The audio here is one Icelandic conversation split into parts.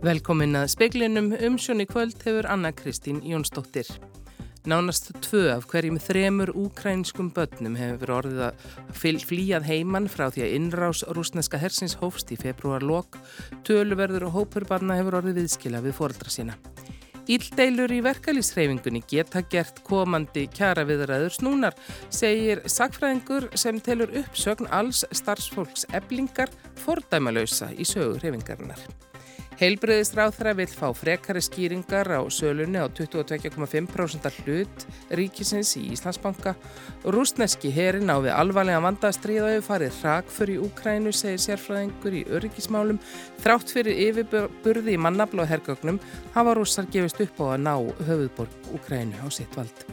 Velkomin að speiklinum umsjón í kvöld hefur Anna Kristín Jónsdóttir. Nánast tvö af hverjum þremur úkrænskum börnum hefur orðið að flýjað heimann frá því að innrás rúsneska hersins hófst í februar lok. Töluverður og hópur barna hefur orðið viðskila við fóreldra sína. Íldeilur í verkalýsreifingunni geta gert komandi kjara viðræður snúnar, segir sagfræðingur sem telur uppsögn alls starfsfólks eblingar fordæmalausa í sögur reifingarinnar. Heilbreyðisráþra vil fá frekari skýringar á sölunni á 22,5% hlut ríkisins í Íslandsbanka. Rúsneski herin á við alvarlega vandastriða hefur farið hrakfur í Úkrænu, segir sérfræðingur í öryggismálum. Þrátt fyrir yfirburði í mannabla og hergögnum hafa rússar gefist upp á að ná höfuðborg Úkrænu á sitt vald.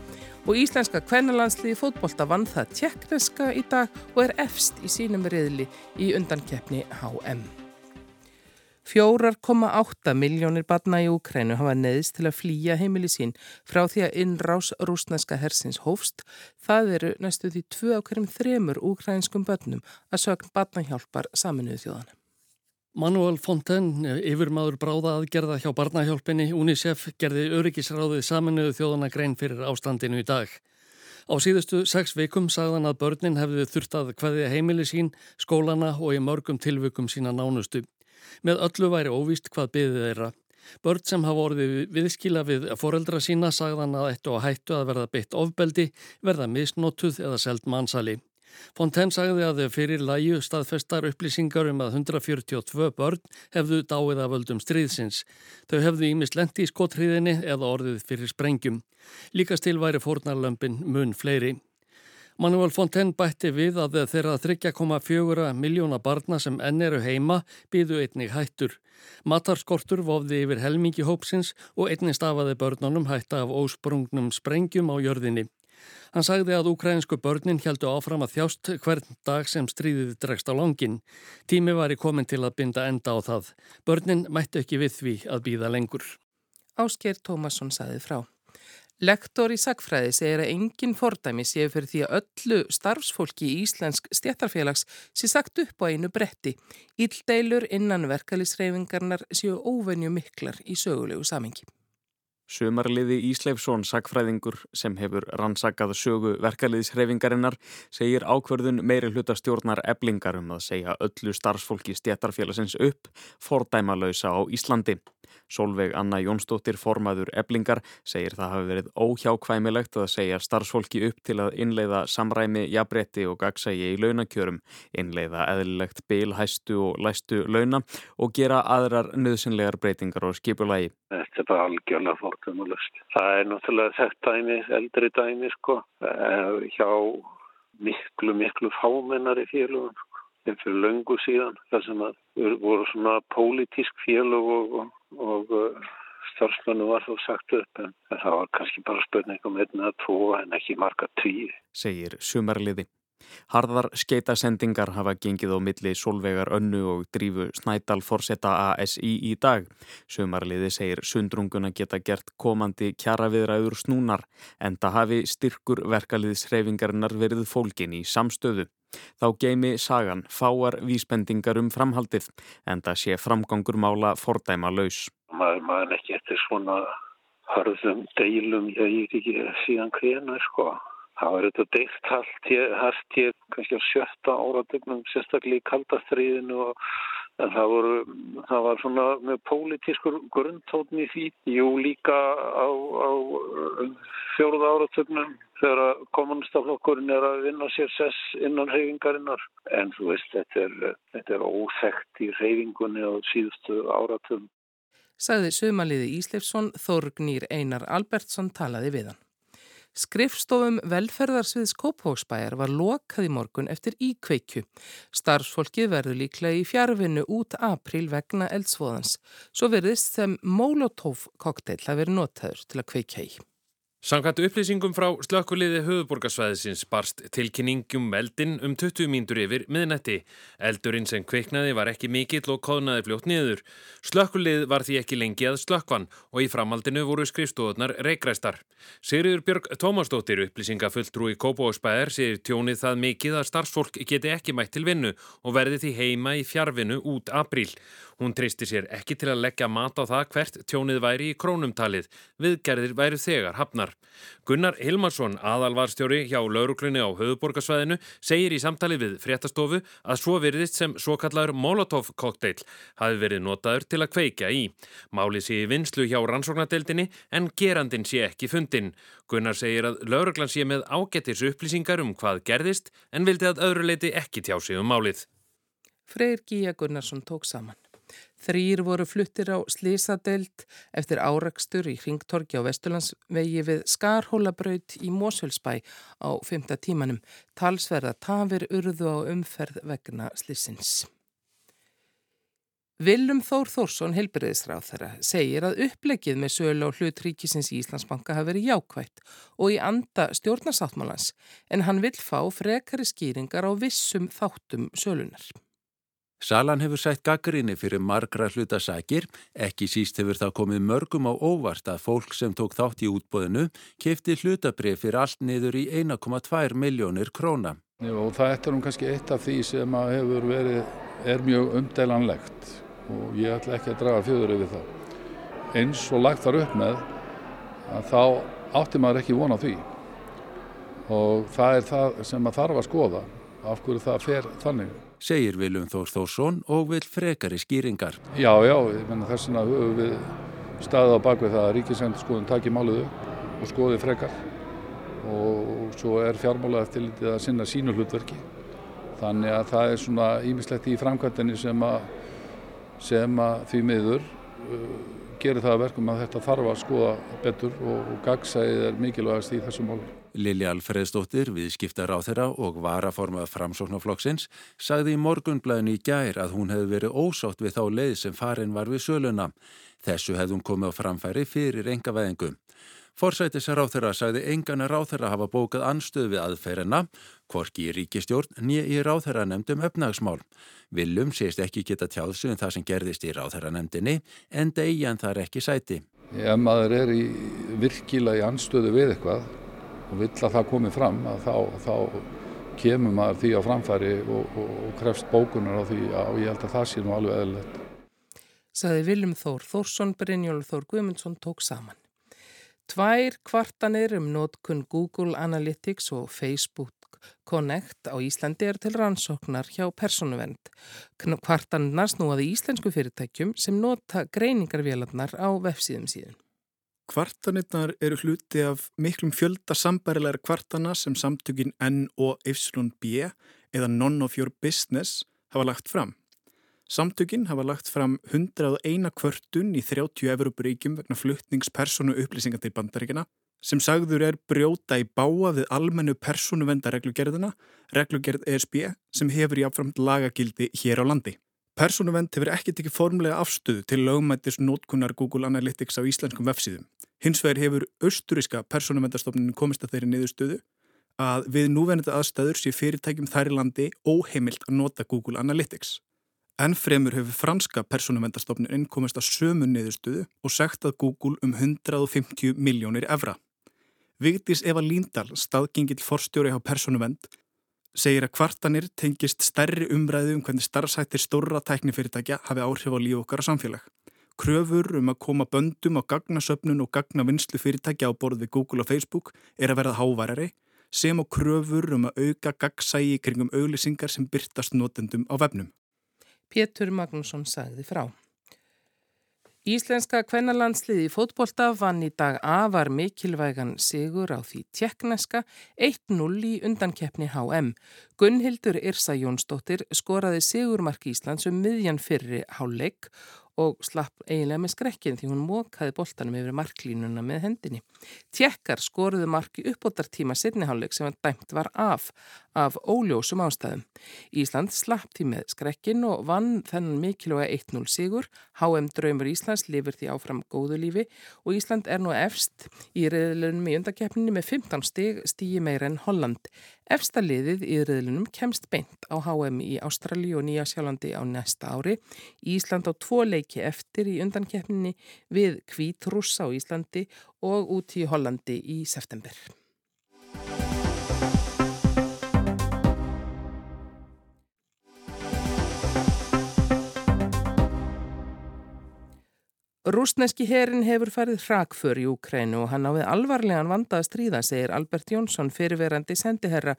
Og íslenska kvennalandsliði fótbolta vann það tjekkneska í dag og er efst í sínum riðli í undankeppni HM. 4,8 miljónir barna í Úkrænu hafa neðist til að flýja heimili sín frá því að innrás rúsneska hersins hófst. Það eru næstu því tvö ákveðum þremur úkrænskum börnum að sögn barnahjálpar saminuðu þjóðana. Manuel Fontaine, yfirmaður bráða aðgerða hjá barnahjálpinni UNICEF, gerði öryggisráðið saminuðu þjóðana grein fyrir ástandinu í dag. Á síðustu sex vikum sagðan að börnin hefði þurft að hvaðið heimili sín, skólana og í mörgum tilvikum sína nánustu. Með öllu væri óvíst hvað byðið þeirra. Börn sem hafa orðið viðskila við foreldra sína sagðan að eittu að hættu að verða beitt ofbeldi, verða misnótuð eða seld mannsali. Fontaine sagði að fyrir læju staðfestar upplýsingar um að 142 börn hefðu dáið af völdum stríðsins. Þau hefðu ímist lendi í skottriðinni eða orðið fyrir sprengjum. Líkast til væri fórnarlömpin mun fleiri. Manuel Fontaine bætti við að þeirra 3,4 miljóna barna sem enn eru heima býðu einnig hættur. Matarskortur vofði yfir helmingi hópsins og einnig stafaði börnunum hætta af ósprungnum sprengjum á jörðinni. Hann sagði að ukrainsku börnin heldu áfram að þjást hvern dag sem stríðið dregst á langin. Tími var í komin til að binda enda á það. Börnin mætti ekki við því að býða lengur. Ásker Tómasson sagði frá. Lektor í sagfræði segir að engin fordæmi séu fyrir því að öllu starfsfólki í Íslensk stjættarfélags sé sagt upp á einu bretti. Íldeilur innan verkefliðsreyfingarnar séu óvenju miklar í sögulegu samengi. Sumarliði Ísleifsson, sagfræðingur sem hefur rannsakað sögu verkefliðsreyfingarinnar, segir ákverðun meiri hlutastjórnar eblingar um að segja öllu starfsfólki stjættarfélagsins upp fordæmalausa á Íslandi. Solveig Anna Jónsdóttir formaður eblingar segir það hafi verið óhjákvæmilegt að segja starfsfólki upp til að innleiða samræmi, jafnbretti og gagsægi í launakjörum, innleiða eðlilegt bilhæstu og læstu launa og gera aðrar nöðsynlegar breytingar og skipulagi. Þetta er bara algjörlega fórtumulust. Það er náttúrulega þekkt dæmi, eldri dæmi sko, eh, hjá miklu, miklu fámennari félugum sko, en fyrir löngu síðan, þar sem voru svona pólitísk félug og, og og uh, starfsmennu var þó sagt upp en það var kannski bara spurning um einna að tvo en ekki marga tíu. Segir sumarliði. Harðar skeitasendingar hafa gengið á milli Solveigar Önnu og drífu Snædal Forsetta ASI í dag. Sumarliði segir sundrunguna geta gert komandi kjaraviðræður snúnar en það hafi styrkur verkaliðsreifingarinnar verið fólkin í samstöðu. Þá geimi sagan fáar vísbendingar um framhaldið en það sé framgangur mála fordæma laus. Maður maður ekki eftir svona harðum deilum, ég veit ekki síðan hvena sko. Það var þetta deilt hægt hér kannski á sjötta áratögnum, sérstaklega í kaldastriðinu og það, voru, það var svona með pólitískur grundtótni í því. Jú líka á, á fjóruða áratögnum þegar kommunistaflokkurinn er að vinna sér sess innan reyfingarinnar. En þú veist, þetta er, þetta er óþekkt í reyfingunni á síðustu áratögnum. Saði sömaliði Ísleifsson, Þorgnýr Einar Albertsson talaði við hann. Skrifstofum velferðarsviðs Kópóksbæjar var lokað í morgun eftir íkveikju. Starfsfólkið verður líklega í fjárvinnu út april vegna eldsvoðans. Svo verðist þeim Molotov kokteil að vera notaður til að kveikja í. Samkvæmt upplýsingum frá slökkuliði höfuborgarsvæðisins barst tilkynningum meldin um 20 mínútur yfir miðnetti. Eldurinn sem kveiknaði var ekki mikill og kóðnaði fljótt niður. Slökkulið var því ekki lengi að slökkvan og í framhaldinu voru skrifstofunar reikræstar. Sigriður Björg Tómasdóttir upplýsingafulltrú í Kópavóksbæðar sér tjónið það mikið að starfsfólk geti ekki mætt til vinnu og verði því heima í fjárvinnu út apríl. Hún treysti sér ekki til að leggja mat á það hvert tjónið væri í krónumtalið. Hafnar. Gunnar Hilmarsson, aðalvarstjóri hjá lauruglunni á höfuborgarsvæðinu, segir í samtali við fréttastofu að svo veriðist sem svo kallar Molotov-kokteil hafi verið notaður til að kveika í. Máli sé í vinslu hjá rannsóknadeildinni en gerandin sé ekki fundin. Gunnar segir að lauruglan sé með ágetis upplýsingar um hvað gerðist en vildi að öðru leiti ekki tjá sig um málið. Freyr Gíja Gunnarsson tók saman. Þrýr voru fluttir á Slísadeild eftir árakstur í Hringtorgi á Vesturlandsvegi við Skarhólabraut í Mósölsbæ á 5. tímanum. Talsverða tafir urðu á umferð vegna Slísins. Vilum Þór Þórsson, helbriðisráð þeirra, segir að upplegið með sölu á hlut ríkisins í Íslandsbanka hafi verið jákvægt og í anda stjórnarsáttmálans en hann vil fá frekari skýringar á vissum þáttum sölunar. Salan hefur sætt gaggrinni fyrir margra hlutasækir, ekki síst hefur það komið mörgum á óvart að fólk sem tók þátt í útbóðinu kefti hlutabrið fyrir allt niður í 1,2 miljónir króna. Og það er nú kannski eitt af því sem verið, er mjög umdælanlegt og ég ætla ekki að draga fjöður yfir það. Eins og lagt þar upp með að þá átti maður ekki vona því og það er það sem maður þarf að skoða af hverju það fer þannig segir Viljum Þór Þórsson og vil frekari skýringar. Já, já, þess vegna höfum við staðið á bakvið það að Ríkisendurskóðun taki máluðu og skoði frekar og svo er fjármála eftir litið að sinna sínu hlutverki. Þannig að það er svona ímislegt í framkvæmdini sem að, sem að því miður uh, gerir það verkum að þetta þarf að skoða betur og, og gagsæðið er mikilvægast í þessum málum. Lili Alfreðsdóttir, viðskiptar á þeirra og varaformað framsóknarflokksins, sagði í morgunblæðinu í gær að hún hefði verið ósátt við þá leið sem farin var við söluna. Þessu hefði hún komið á framfæri fyrir enga veðingu. Forsætisar á þeirra sagði engana ráþeirra hafa bókað anstöð við aðferina, hvorki í ríkistjórn nýja í ráþeirra nefndum öfnagsmál. Viljum sést ekki geta tjáðsum það sem gerðist í ráþeirra nefndinni en degjan þar ekki sæti. Ef maður er í virkilega í anstöðu við eitthvað og vill að það komi fram að þá, þá kemur maður því á framfæri og, og, og krefst bókunar á því og ég held að það sé nú alveg eðlilegt. Saði Viljum Þór Þórsson, Brynjólf Þór Guðmundsson tók saman. Tvær kvartanir um nótkun Google Analytics og Facebook Connect á Íslandi er til rannsóknar hjá personuvernd. Kvartanirnar snúaði íslensku fyrirtækjum sem nota greiningarvélarnar á vefsíðum síðan. Kvartanirnar eru hluti af miklum fjölda sambærilegar kvartana sem samtökin N og YB eða None of Your Business hafa lagt fram. Samtökin hafa lagt fram 101 kvörtun í 30 Evropuríkjum vegna fluttningspersonu upplýsingar til bandaríkina sem sagður er brjóta í báa við almennu personu vendareglugerðina, reglugerð ESB sem hefur jáfnframt lagagildi hér á landi. Personuvend hefur ekki tekið formlega afstöðu til lögmættis nótkunnar Google Analytics á íslenskum vefsíðum. Hins vegar hefur austuriska personuvendastofnin komist að þeirri niðurstöðu að við núvenandi aðstæður sé fyrirtækjum þær í landi óheimilt að nota Google Analytics. En fremur hefur franska personuvendastofnin komist að sömu niðurstöðu og sagt að Google um 150 miljónir evra. Vigdís Eva Líndal, staðgengill forstjóri á personuvend, segir að kvartanir tengist stærri umræðu um hvernig starfsættir stórra tæknifyrirtækja hafi áhrif á líf okkar og samfélag. Kröfur um að koma böndum á gagnasöpnun og gagnavinnslu fyrirtækja á borð við Google og Facebook er að verða háværari sem á kröfur um að auka gagsægi kringum auglýsingar sem byrtast notendum á vefnum. Pétur Magnússon sagði frá. Íslenska kvennalandsliði fótbolta vann í dag afar mikilvægan sigur á því tjekkneska 1-0 í undankeppni HM. Gunnhildur Irsa Jónsdóttir skoraði sigurmark Íslands um miðjan fyrri háleik og slapp eiginlega með skrekkin því hún mókaði boltanum yfir marklínuna með hendinni. Tjekkar skoruðu marki uppbótartíma setniháleik sem dæmt var af, af óljósum ástæðum. Ísland slapp því með skrekkin og vann þennan mikilvæga 1-0 sigur. HM Draumur Íslands lifir því áfram góðu lífi og Ísland er nú efst í reyðlunum í undakeppninni með 15 stig stígi meira en Holland. Efsta liðið í reyðlunum kemst beint á HM í Ástralji og Nýja Sjálandi á næsta ári. Ísland á tvo leiki eftir í undankeppninni við Kvítrússa á Íslandi og út í Hollandi í september. Rúsneski herin hefur farið hrakför í Úkrænu og hann á við alvarlegan vanda að stríða, segir Albert Jónsson, fyrirverandi sendiherra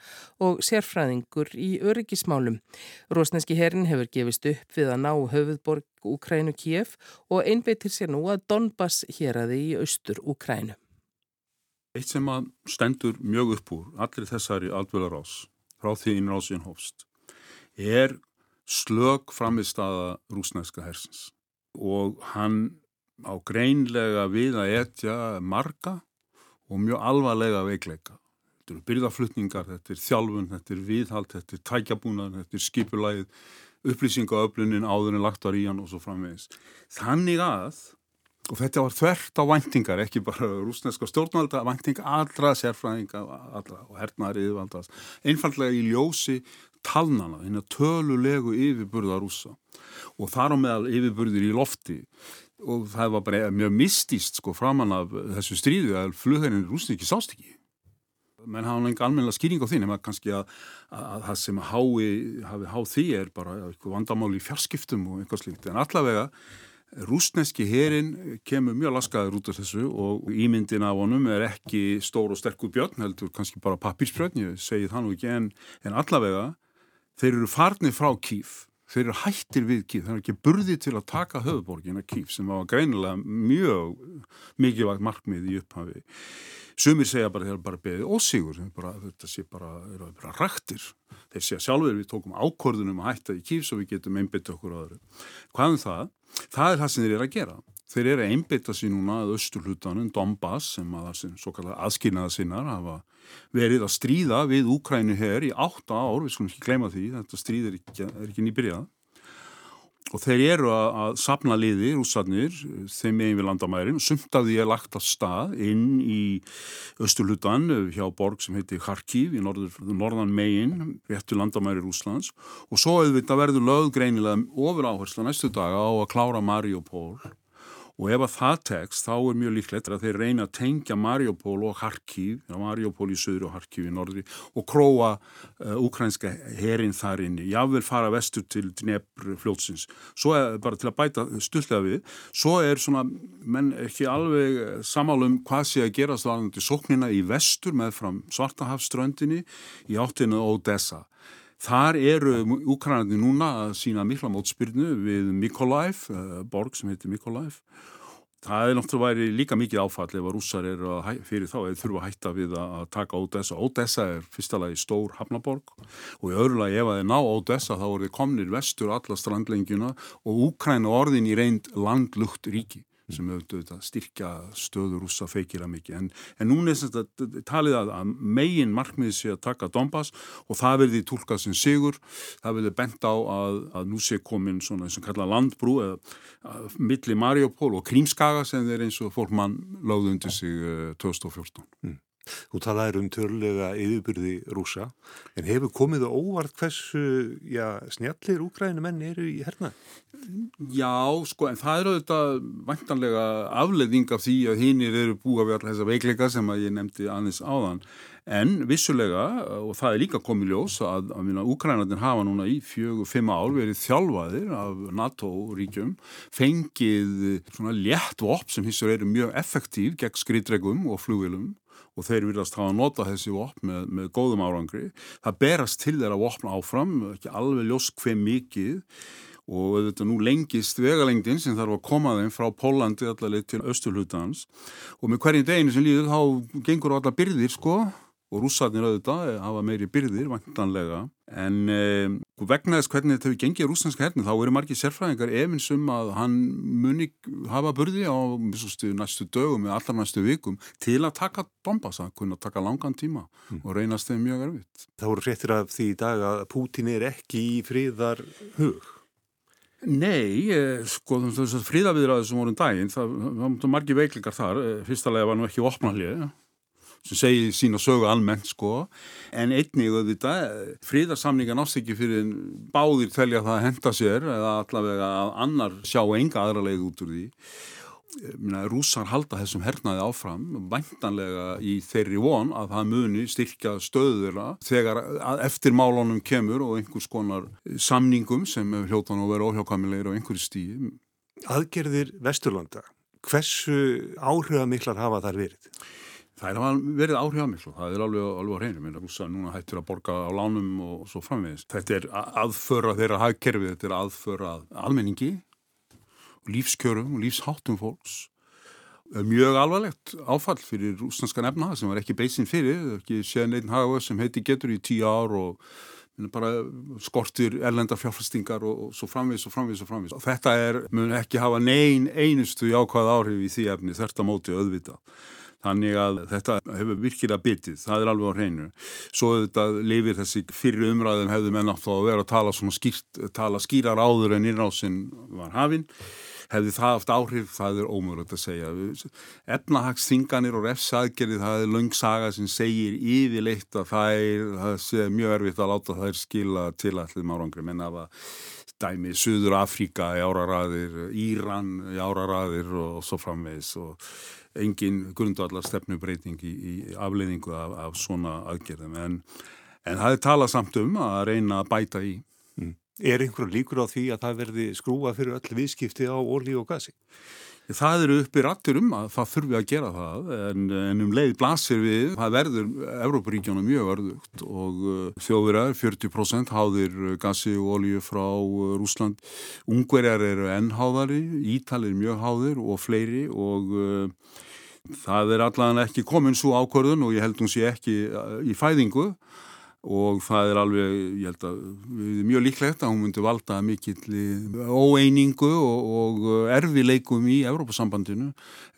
og sérfræðingur í öryggismálum. Rúsneski herin hefur gefist upp við að ná höfuðborg Úkrænu Kiev og einbeitir sér nú að Donbass hér aði í austur Úkrænu. Eitt sem að stendur mjög upp úr allir þessari aldvölarás frá því innrásin hófst er slög framistæða rúsneska hersins og hann á greinlega við að etja marga og mjög alvarlega veikleika. Þetta eru byrðaflutningar, þetta er þjálfun, þetta er viðhald, þetta er tækjabúnað, þetta er skipulægið, upplýsingaöflunin áður en lagt var í hann og svo framvegis. Þannig að, og þetta var þvert á væntingar, ekki bara rúsneska stjórnvalda, vænting allra sérfræðinga allra, og hernaðar yfirvaldast, einfallega í ljósi talnana, hérna tölulegu yfirburða rúsa og þar á meðal yfirburðir í lofti. Og það var bara mjög mistist sko framann af þessu stríðu að flugherrin rúsni ekki sást ekki. Menn hafa náttúrulega almenna skýring á því nema kannski að, að það sem hái, hafi háð því er bara vandamáli í fjarskiptum og eitthvað slíkt. En allavega rúsneski herin kemur mjög laskaður út af þessu og ímyndin af honum er ekki stór og sterkur björn heldur kannski bara pappirsbjörn, ég segi það nú ekki en, en allavega þeir eru farnir frá kýf þeir eru hættir við Kíf, þeir eru ekki burði til að taka höfuborgin að Kíf sem var greinilega mjög mikilvægt markmið í upphafi. Sumir segja bara þeir eru bara beðið ósigur, bara, þetta sé bara, eru bara rættir. Þeir segja sjálfur við tókum ákvörðunum að hætta í Kíf svo við getum einbytta okkur á öðru. Hvað um það? Það er það sem þeir eru að gera. Þeir eru að einbytta sér núna að austurlutanum, Donbass, sem að það sem svo kallar aðskilnaða sinnar hafa verið að stríða við Úkrænu hér í átta ár, við skulum ekki gleyma því, þetta stríð er ekki, ekki nýbyrjað og þeir eru að, að sapna liði, rússarnir, þeim megin við landamærin, sumt af því er lagt að stað inn í Östurlutan hjá borg sem heitir Kharkiv í norður, norðan megin, réttu landamæri Rúslands og svo auðvitað verður löggreinilega ofur áhersla næstu daga á að klára Mariupol og ef að það tekst þá er mjög líklegt að þeir reyna að tengja Mariupol og Kharkiv, Mariupol í söður og Kharkiv í norðri og króa uh, ukrænska herin þar inni, jável fara vestur til Dnepr fljótsins, svo er bara til að bæta stullega við, svo er svona, menn ekki alveg samálum hvað sé að gerast varðandi sóknina í vestur með fram Svartahafströndinni í áttinu Odessa. Þar eru Úkrænandi núna að sína mikla mótspyrnu við Mykolaiv, eh, borg sem heitir Mykolaiv. Það er náttúrulega líka mikið áfall ef að rússar eru fyrir þá eða þurfa að hætta við að taka Odessa. Odessa er fyrsta lagi stór hafnaborg og í öðru lagi ef að þeir ná Odessa þá eru þeir komnir vestur alla strandlengjuna og Úkræna orðin í reynd landlugt ríki sem auðvitað styrkja stöður rúsa feikila mikið. En, en núna er þetta talið að, að megin markmiði sé að taka Donbass og það verði tólkað sem sigur. Það verði bent á að, að nú sé komin svona eins og kalla landbrú eða milli Mariupol og Krímskaga sem er eins og fólk mann láði undir sig 2014. Mm. Þú talaður um törlega yfirbyrði rúsa, en hefur komið óvart hversu já, snjallir úgrænumenn eru í herna? Já, sko, en það eru auðvitað vantanlega afleðing af því að hinnir eru búið við allar þessa veikleika sem að ég nefndi aðeins áðan. En vissulega, og það er líka komið ljós að, að, að Úkrænarnir hafa núna í fjögur, fimm ár verið þjálfaðir af NATO-ríkjum, fengið svona létt vopn sem hins vegar eru mjög effektív gegn skritregum og flugilum og þeir viljast hafa nota þessi vopn með, með góðum árangri. Það berast til þeirra vopn áfram, ekki alveg ljós hver mikið og þetta nú lengist vegalengdin sem þarf að koma þeim frá Pólandi allaveg til Östurlutans og með hverjum deginu sem líður þá gengur allar byrðir sko og rússarnir auðvitað hafa meiri byrðir vantanlega en eh, vegna þess hvernig þetta hefur gengið rúslandska herni þá eru margir sérfræðingar efinsum að hann muni hafa burði á stu, næstu dögum eða allar næstu vikum til að taka Donbass að kunna taka langan tíma mm. og reynast þeim mjög erfitt. Það voru hrettir af því í dag að Pútin er ekki í fríðar hug. Nei, eh, sko þess að fríðaviðraði sem voru um daginn, það var margir veiklingar þar, eh, fyrstulega var nú ekki opnallið sem segir sína sögu almennt sko. En einnig auðvitað fríðarsamninga nátt ekki fyrir báðir telja það að henda sér eða allavega að annar sjá enga aðra leið út úr því. Minna, rúsar halda þessum hernaði áfram væntanlega í þeirri von að það muni styrkja stöðura þegar eftir málunum kemur og einhvers konar samningum sem hljótan að vera óhjákamilegir á einhverju stíi Aðgerðir Vesturlanda hversu áhrifamiklar hafa þar verið? Það er verið áhrifamiklu, það er alveg, alveg á hreinu, mér er rúsa núna hættir að borga á lánum og svo framvegist. Þetta er aðföra þeirra hagkerfi, þetta er aðföra almenningi, lífskjörum og lífsháttum fólks. Mjög alvarlegt áfall fyrir rúsnanskan efna sem var ekki beisinn fyrir, ekki séðan einn hagavöð sem heiti getur í tíu ár og bara skortir erlenda fjárfestingar og, og svo framvegis og framvegis og framvegis. Og þetta er, mun ekki hafa neyn einustu jákvæð áhrif í því efni, þetta móti auðvitað. Þannig að þetta hefur virkilega bitið, það er alveg á hreinu. Svo þetta lifir þessi fyrir umræðum hefðu menn átt að vera að tala, skýrt, tala skýrar áður en innrásinn var hafinn. Hefði það haft áhrif, það er ómöðulegt að segja. Efnahagsþinganir og refsaðgerið, það er löngsaga sem segir yfirleitt að það er, það sé mjög erfitt að láta þær skila til allir márangri, menn af að dæmi Suður Afríka í áraræðir, Íran í áraræðir og svo framvegis og engin grundvallar stefnubreiting í, í afleiðingu af, af svona aðgerðum en, en það er talað samt um að reyna að bæta í. Mm. Er einhverju líkur á því að það verði skrúa fyrir öll viðskipti á ólí og gasi? Það eru uppi rattir um að það þurfi að gera það en, en um leið blasir við, það verður Evróparíkjónu mjög verðugt og uh, þjóðverðar 40% háðir gasi og olíu frá uh, Rúsland. Ungverjar eru ennháðari, Ítalir mjög háðir og fleiri og uh, það er allavega ekki komin svo ákvörðun og ég held hún sé ekki uh, í fæðingu og það er alveg, ég held að mjög líklegt að hún myndi valda mikill óeiningu og, og erfileikum í Evrópasambandinu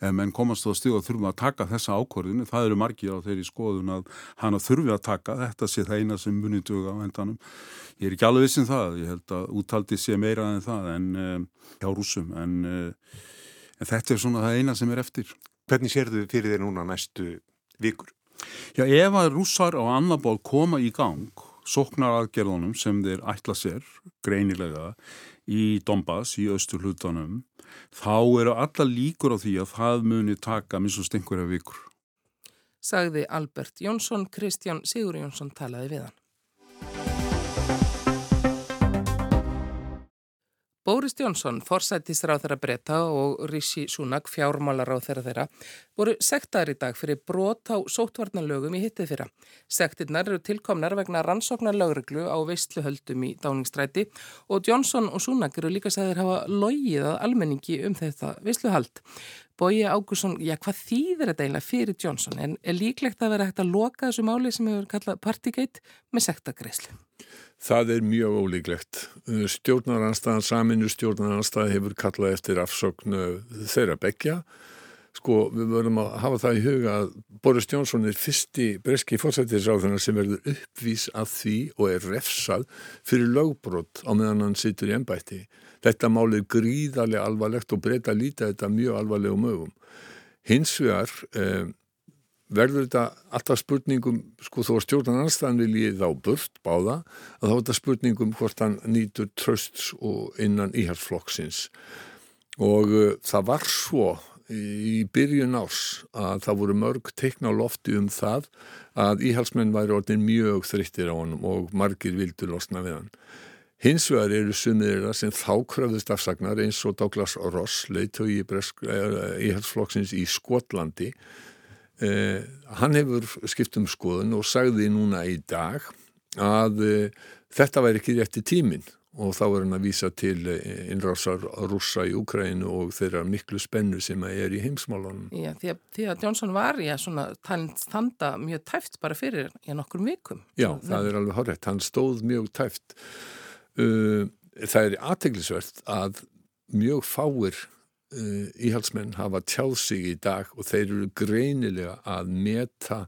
en komast á stíð og þurfum að taka þessa ákvörðinu, það eru margir á þeirri skoðun að hana þurfi að taka. Þetta sé það eina sem munið duga á endanum. Ég er ekki alveg vissin um það, ég held að úttaldi sé meira en það en um, hjá rúsum en, um, en þetta er svona það eina sem er eftir. Hvernig sér þau fyrir þér núna næstu vikur? Já, ef að rússar á annar ból koma í gang soknar aðgerðunum sem þeir ætla sér greinilega í Donbass, í austur hlutunum, þá eru alla líkur á því að það muni taka minnst einhverja vikur. Sagði Albert Jónsson, Kristján Sigur Jónsson talaði við hann. Bóris Jónsson, forsættisráð þeirra breyta og Rishi Sunak, fjármálaráð þeirra þeirra, voru sektar í dag fyrir brot á sótvarnalögum í hittið fyrra. Sektirnar eru tilkomnar vegna rannsóknarlögreglu á veistluhöldum í dáningstræti og Jónsson og Sunak eru líka sæðir hafa logið að almenningi um þetta veistluhald. Bói Ágússon, já hvað þýðir þetta eiginlega fyrir Jónsson en er líklegt að vera hægt að loka þessu máli sem hefur kallað Partygate með sektagreislu? Það er mjög ólíklegt. Stjórnaranstæðan, saminu stjórnaranstæð hefur kallað eftir afsöknu þeirra begja. Sko, við verðum að hafa það í huga að Boris Jónsson er fyrsti breski fórsættisráðunar sem verður uppvís að því og er refsað fyrir lögbrott á meðan hann situr í ennbætti. Þetta málið gríðarlega alvarlegt og breyta lítið þetta mjög alvarlegum ögum. Hins vegar eh, verður þetta alltaf spurningum, sko þó að stjórnan anstæðan viljið þá burt báða, að þá er þetta spurningum hvort hann nýtur trösts og innan íhalsflokksins. Og uh, það var svo í byrjun ás að það voru mörg teikna á lofti um það að íhalsmenn væri orðin mjög þryttir á honum og margir vildu losna við hann. Hins vegar eru sumiðir sem þá kröfðust afsagnar eins og Douglas Ross, leiðtögi íhalsflokksins í Skotlandi, Eh, hann hefur skipt um skoðun og sagði núna í dag að eh, þetta væri ekki rétti tímin og þá er hann að vísa til innrásar rúsa í Ukrænu og þeirra miklu spennu sem er í heimsmálunum. Já, því að, því að Johnson var að svona standa mjög tæft bara fyrir í nokkur vikum. Já, Svo, það er alveg horrekt. Hann stóð mjög tæft. Uh, það er aðteglisvert að mjög fáir uh, íhalsmenn hafa tjáð sig í dag og þeir eru greinilega að meta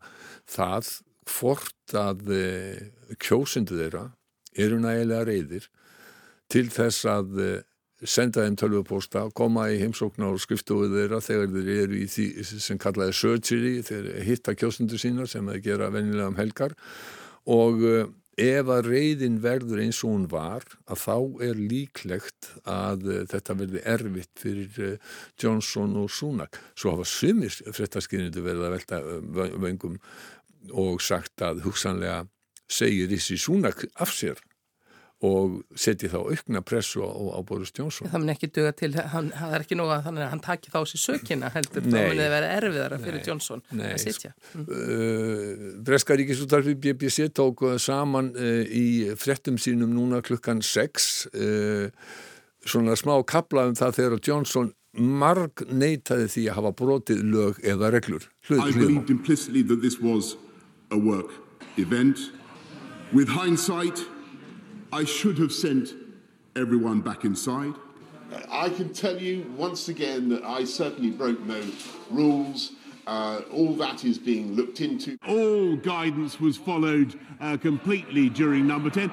það hvort að uh, kjósundu þeirra eru nægilega reyðir til þess að eh, senda þeim tölvupósta, koma í heimsókn á skrifstofuð þeirra þegar þeir eru í því sem kallaði surgery, þeir hitta kjósundur sína sem þeir gera venilega um helgar og eh, ef að reyðin verður eins og hún var að þá er líklegt að uh, þetta verði erfitt fyrir uh, Johnson og Sunak. Svo hafa sumir frettaskynnindu verið að velta uh, vöngum og sagt að hugsanlega segir þessi Sunak af sér og setji þá aukna pressu á, á Boris Johnson. Það mun ekki döga til, hann, það er ekki nóga þannig að hann taki þá sér sökina heldur, þá mun það vera erfiðara fyrir nei, Johnson nei, að sitja. Mm. Uh, Breska ríkisúttarfi BBC tók saman uh, í frettum sínum núna klukkan 6 uh, svona smá kapla um það þegar Johnson marg neytaði því að hafa brotið lög eða reglur. Hlut, I believed implicitly that this was a work event. With hindsight I should have sent everyone back inside. I can tell you once again that I certainly broke no rules. Uh, all that is being looked into. All guidance was followed uh, completely during number 10.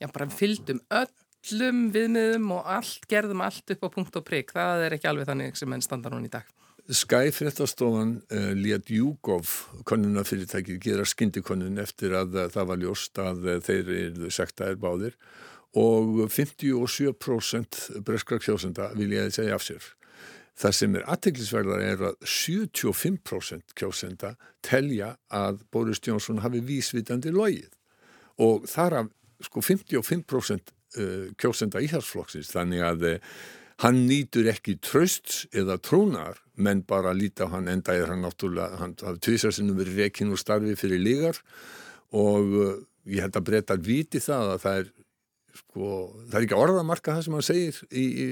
Já, bara fylgdum öllum viðmiðum og allt, gerðum allt upp á punkt og prigg. Það er ekki alveg þannig sem enn standa núna í dag. Sky fréttastofan uh, let Júkov konunafyrirtækið gera skindikonun eftir að uh, það var ljóst að uh, þeir eru sektaðir báðir og 57% breskra kjósenda vil ég að segja af sér. Það sem er aðteglisverðar er að 75% kjósenda telja að Boris Jónsson hafi vísvitandi logið og þar af sko 55% uh, kjósenda íhalsflokksins þannig að Hann nýtur ekki tröst eða trúnar, menn bara líti á hann enda er hann náttúrulega, hann hafði tvísarsinnum verið rekin úr starfi fyrir lígar og uh, ég held að breyta viti það að það er sko, það er ekki orðamarka það sem hann segir í, í,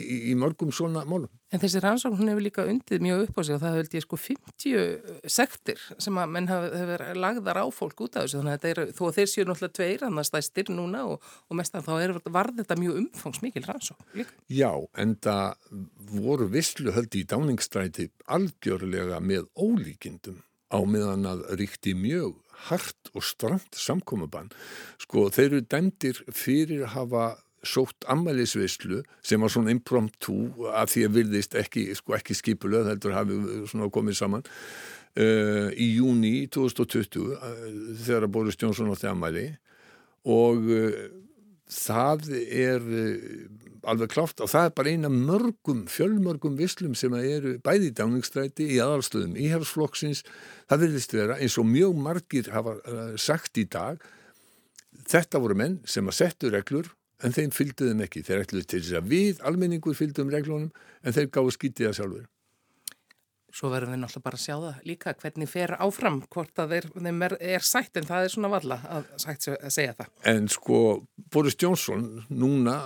í, í mörgum svona málum. En þessi rannsókn hún hefur líka undið mjög upp á sig og það held ég sko 50 sektir sem að menn hefur lagðar á fólk út af þessu þannig að er, þó þeir séu náttúrulega tveir annars það er styrn núna og, og mest að þá er, var þetta mjög umfangsmikil rannsókn. Já, en það voru visslu höldi í dáningsstræti algjörlega með ólíkindum á meðan að ríkti mjög hart og stramt samkomabann. Sko þeir eru dæmdir fyrir að hafa sótt ammælisvislu sem var svona impromptu af því að virðist ekki, sko, ekki skipulega heldur hafi svona komið saman uh, í júni 2020 uh, þegar Boris Johnson átti ammæli og uh, það er alveg klárt og það er bara eina mörgum, fjölmörgum vislum sem eru bæði í dáningstræti í aðalstöðum íhjálpsflokksins, það verðist vera eins og mjög margir hafa sagt í dag þetta voru menn sem að settu reglur en þeim fylgduðum ekki, þeir ætluðu til þess að við almenningur fylgduðum reglunum en þeir gáðu skítið að sjálfur Svo verðum við náttúrulega bara að sjá það líka hvernig fer áfram hvort að þeir, þeim er, er sætt en það er svona valla að, að segja það. En sko Boris Johnson núna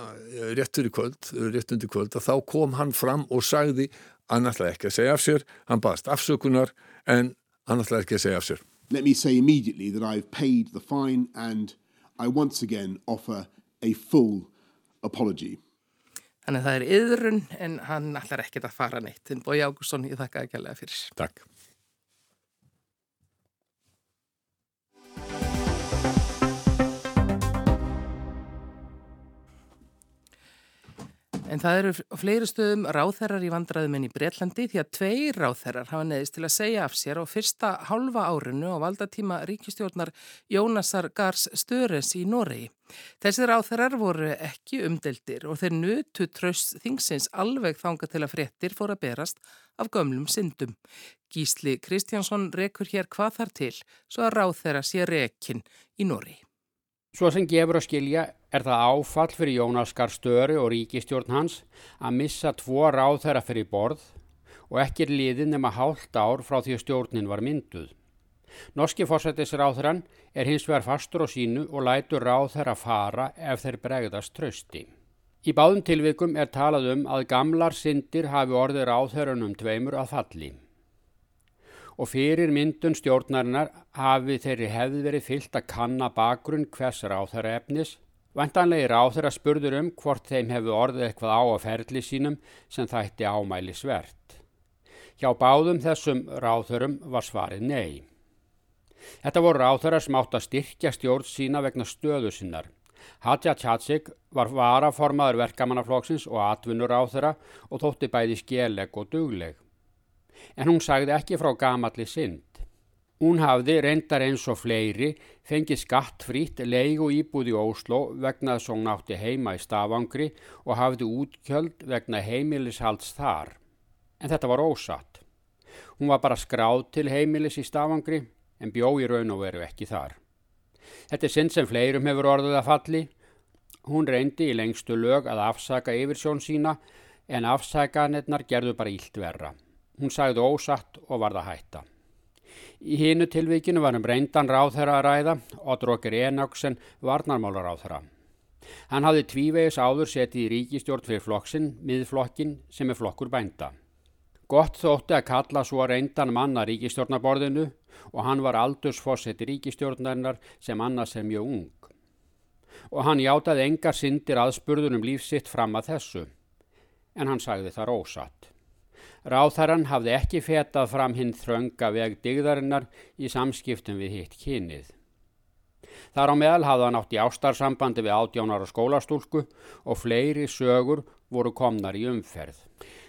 réttur í kvöld, rétt undir kvöld að þá kom hann fram og sagði hann ætlaði ekki að segja af sér, hann baðast afsökunar en hann ætlaði ekki að segja af sér. Let me say immediately that I've paid the fine and I once again offer a full apology. Þannig að það er yðrun en hann allar ekkert að fara neitt. En Bói Ágússon, ég þakka ekki alveg fyrir. Takk. En það eru fleiri stöðum ráþherrar í vandraðum en í Breitlandi því að tveir ráþherrar hafa neðist til að segja af sér á fyrsta hálfa árinu á valdatíma ríkistjórnar Jónasar Gars Störes í Noregi. Þessi ráþherrar voru ekki umdeldir og þeir nutu tröst þingsins alveg þanga til að fréttir fór að berast af gömlum syndum. Gísli Kristjánsson rekur hér hvað þar til svo að ráþherra sé rekin í Noregi. Svo sem gefur að skilja er það áfall fyrir Jónas Garstöri og ríkistjórn hans að missa tvo ráð þeirra fyrir borð og ekki er liðin nema hálft ár frá því stjórnin var mynduð. Norski fórsættisráþurann er hins vegar fastur á sínu og lætur ráþæra fara ef þeir bregðast trösti. Í báðum tilvikum er talað um að gamlar syndir hafi orðið ráþærunum tveimur að falli. Og fyrir myndun stjórnarinnar hafi þeirri hefði verið fyllt að kanna bakgrunn hvers ráþæra efnis. Vantanlegir ráþæra spurður um hvort þeim hefði orðið eitthvað á að ferli sínum sem þætti ámæli svert. Hjá báðum þessum ráþörum var svarið nei. Þetta voru ráþörar sem átt að styrkja stjórn sína vegna stöðu sinnar. Hadja Tjatsik var varaformaður verkamannaflóksins og atvinnur ráþöra og þótti bæði skjelleg og dugleg. En hún sagði ekki frá gamalli synd. Hún hafði reyndar eins og fleiri fengið skattfrít leigu íbúð í Óslo vegna þess að hún átti heima í Stafangri og hafði útkjöld vegna heimilishalds þar. En þetta var ósatt. Hún var bara skráð til heimilis í Stafangri en bjó í raun og veru ekki þar. Þetta er sinn sem fleirum hefur orðið að falli. Hún reyndi í lengstu lög að afsaka yfirsjón sína en afsakanirnar gerðu bara ílt verra. Hún sagði ósatt og varða hætta. Í hinu tilvíkinu var um reyndan ráðherra að ræða og drókir Enoksen varnarmálar ráðherra. Hann hafði tvívegis áður setið í ríkistjórn fyrir flokksinn, miðflokkin sem er flokkur bænda. Gott þótti að kalla svo reyndan manna ríkistjórnaborðinu og hann var aldursfósetti ríkistjórnarinnar sem annars er mjög ung. Og hann játaði engar syndir aðspurðunum lífsitt fram að þessu, en hann sagði það rósatt. Ráþarann hafði ekki fetað fram hinn þrönga veg digðarinnar í samskiptum við hitt kynið. Þar á meðal hafði hann átt í ástarsambandi við átjánar og skólastúlku og fleiri sögur voru komnar í umferð.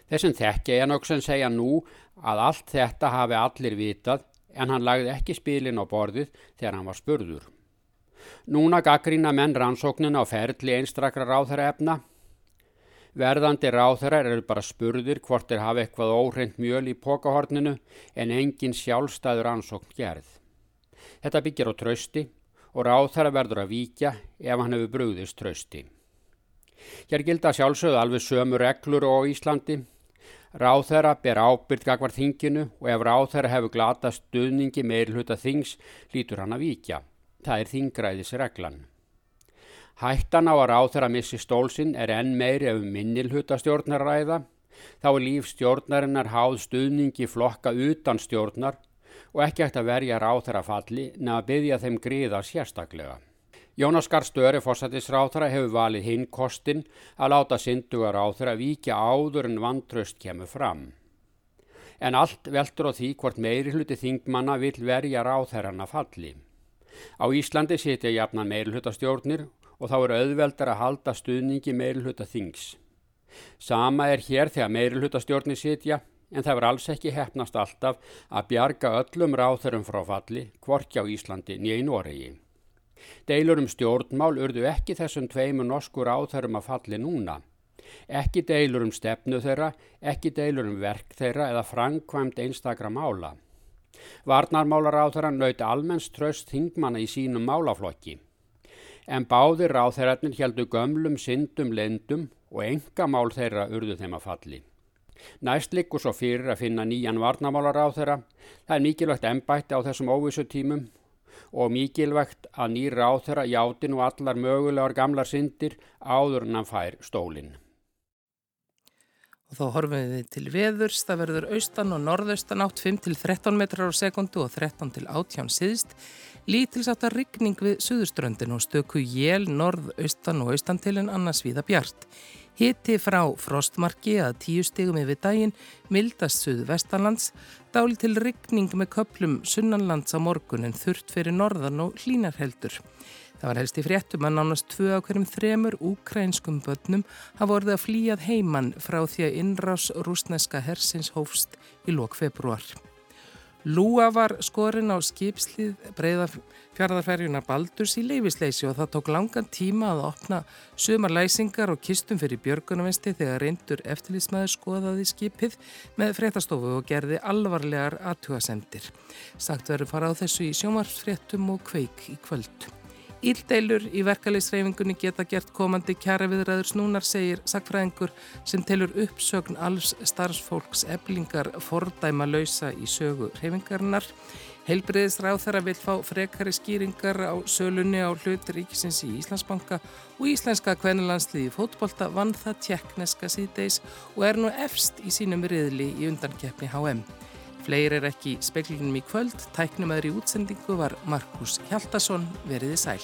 Þessum þekkja Enoksen segja nú að allt þetta hafi allir vitað en hann lagði ekki spilin á borðið þegar hann var spurður. Núna gaggrína menn rannsóknin á ferli einstrakra ráþæra efna. Verðandi ráþærar eru bara spurðir hvort þeir hafa eitthvað óhreint mjöl í pokahorninu en engin sjálfstæður rannsókn gerð. Þetta byggir á trösti og ráþæra verður að víkja ef hann hefur brúðist trösti. Hér gilda sjálfsögðu alveg sömu reglur á Íslandi Ráþæra ber ábyrgt gagvar þinginu og ef ráþæra hefur glata stuðningi meir hluta þings lítur hann að víkja. Það er þingræðisreglan. Hættan á að ráþæra missi stólsinn er enn meiri ef minnil hluta stjórnaræða. Þá er líf stjórnarinnar háð stuðningi flokka utan stjórnar og ekki eftir að verja ráþæra falli neða byggja þeim gríða sérstaklega. Jónas Garstöri, fórsættisráþara, hefur valið hinn kostin að láta synduga ráþara vikja áður en vantraust kemur fram. En allt veldur á því hvort meiri hluti þingmanna vil verja ráþæranna falli. Á Íslandi setja jafnan meiri hlutastjórnir og þá eru auðveldar að halda stuðningi meiri hluta þings. Sama er hér þegar meiri hlutastjórnir setja en það verður alls ekki hefnast alltaf að bjarga öllum ráþærum frá falli, hvorki á Íslandi nýja í Noregi. Deilur um stjórnmál urðu ekki þessum tveimu norskur áþærum að falli núna. Ekki deilur um stefnu þeirra, ekki deilur um verk þeirra eða frangkvæmt einstakra mála. Varnarmálar áþæran nauti almenns tröst þingmanna í sínum málaflokki. En báðir ráþærarnir heldu gömlum syndum lendum og enga mál þeirra urðu þeim að falli. Næst likur svo fyrir að finna nýjan varnamálar á þeirra. Það er mikilvægt ennbætti á þessum óvissu tímum og mikilvægt að nýra á þeirra játin og allar mögulegar gamlar syndir áður en hann fær stólinn. Og þá horfum við til veðurs, það verður austan og norðaustan átt 5-13 metrar á sekundu og 13 til 18 síðst. Lítilsáttar ryggning við suðuströndin og stöku jél norðaustan og austan til en annars viða bjart. Hitti frá frostmarki að tíu stegum yfir daginn, mildast suðu vestanlands, dáli til ryggning með köplum sunnanlands á morgun en þurft fyrir norðan og hlínarheldur. Það var helst í fréttum að nánast tvö á hverjum þremur úkrænskum börnum hafa vorið að flýjað heimann frá því að innrás rúsneska hersins hófst í lók februar. Lúa var skorinn á skipslið breyða fjaraðarferjunar Baldurs í leifisleysi og það tók langan tíma að opna sumar læsingar og kistum fyrir björgunumvesti þegar reyndur eftirlýsmaður skoðaði skipið með fréttastofu og gerði alvarlegar aðtugasendir. Sagt verður fara á þessu í sjómarsfréttum og kveik í kvöld. Íldeilur í verkefliðsreyfingunni geta gert komandi kjara viðræður snúnar, segir sakfræðingur sem telur uppsögn alls starfsfólks eblingar fordæma lausa í sögu reyfingarinnar. Heilbriðisráð þeirra vil fá frekari skýringar á sölunni á hlut ríkisins í Íslandsbanka og íslenska kvennalandsliði fótbolta vann það tjekkneska síðdeis og er nú efst í sínum riðli í undankeppni HM. Fleir er ekki speklinum í kvöld, tæknumæður í útsendingu var Markus Hjaldarsson veriði sæl.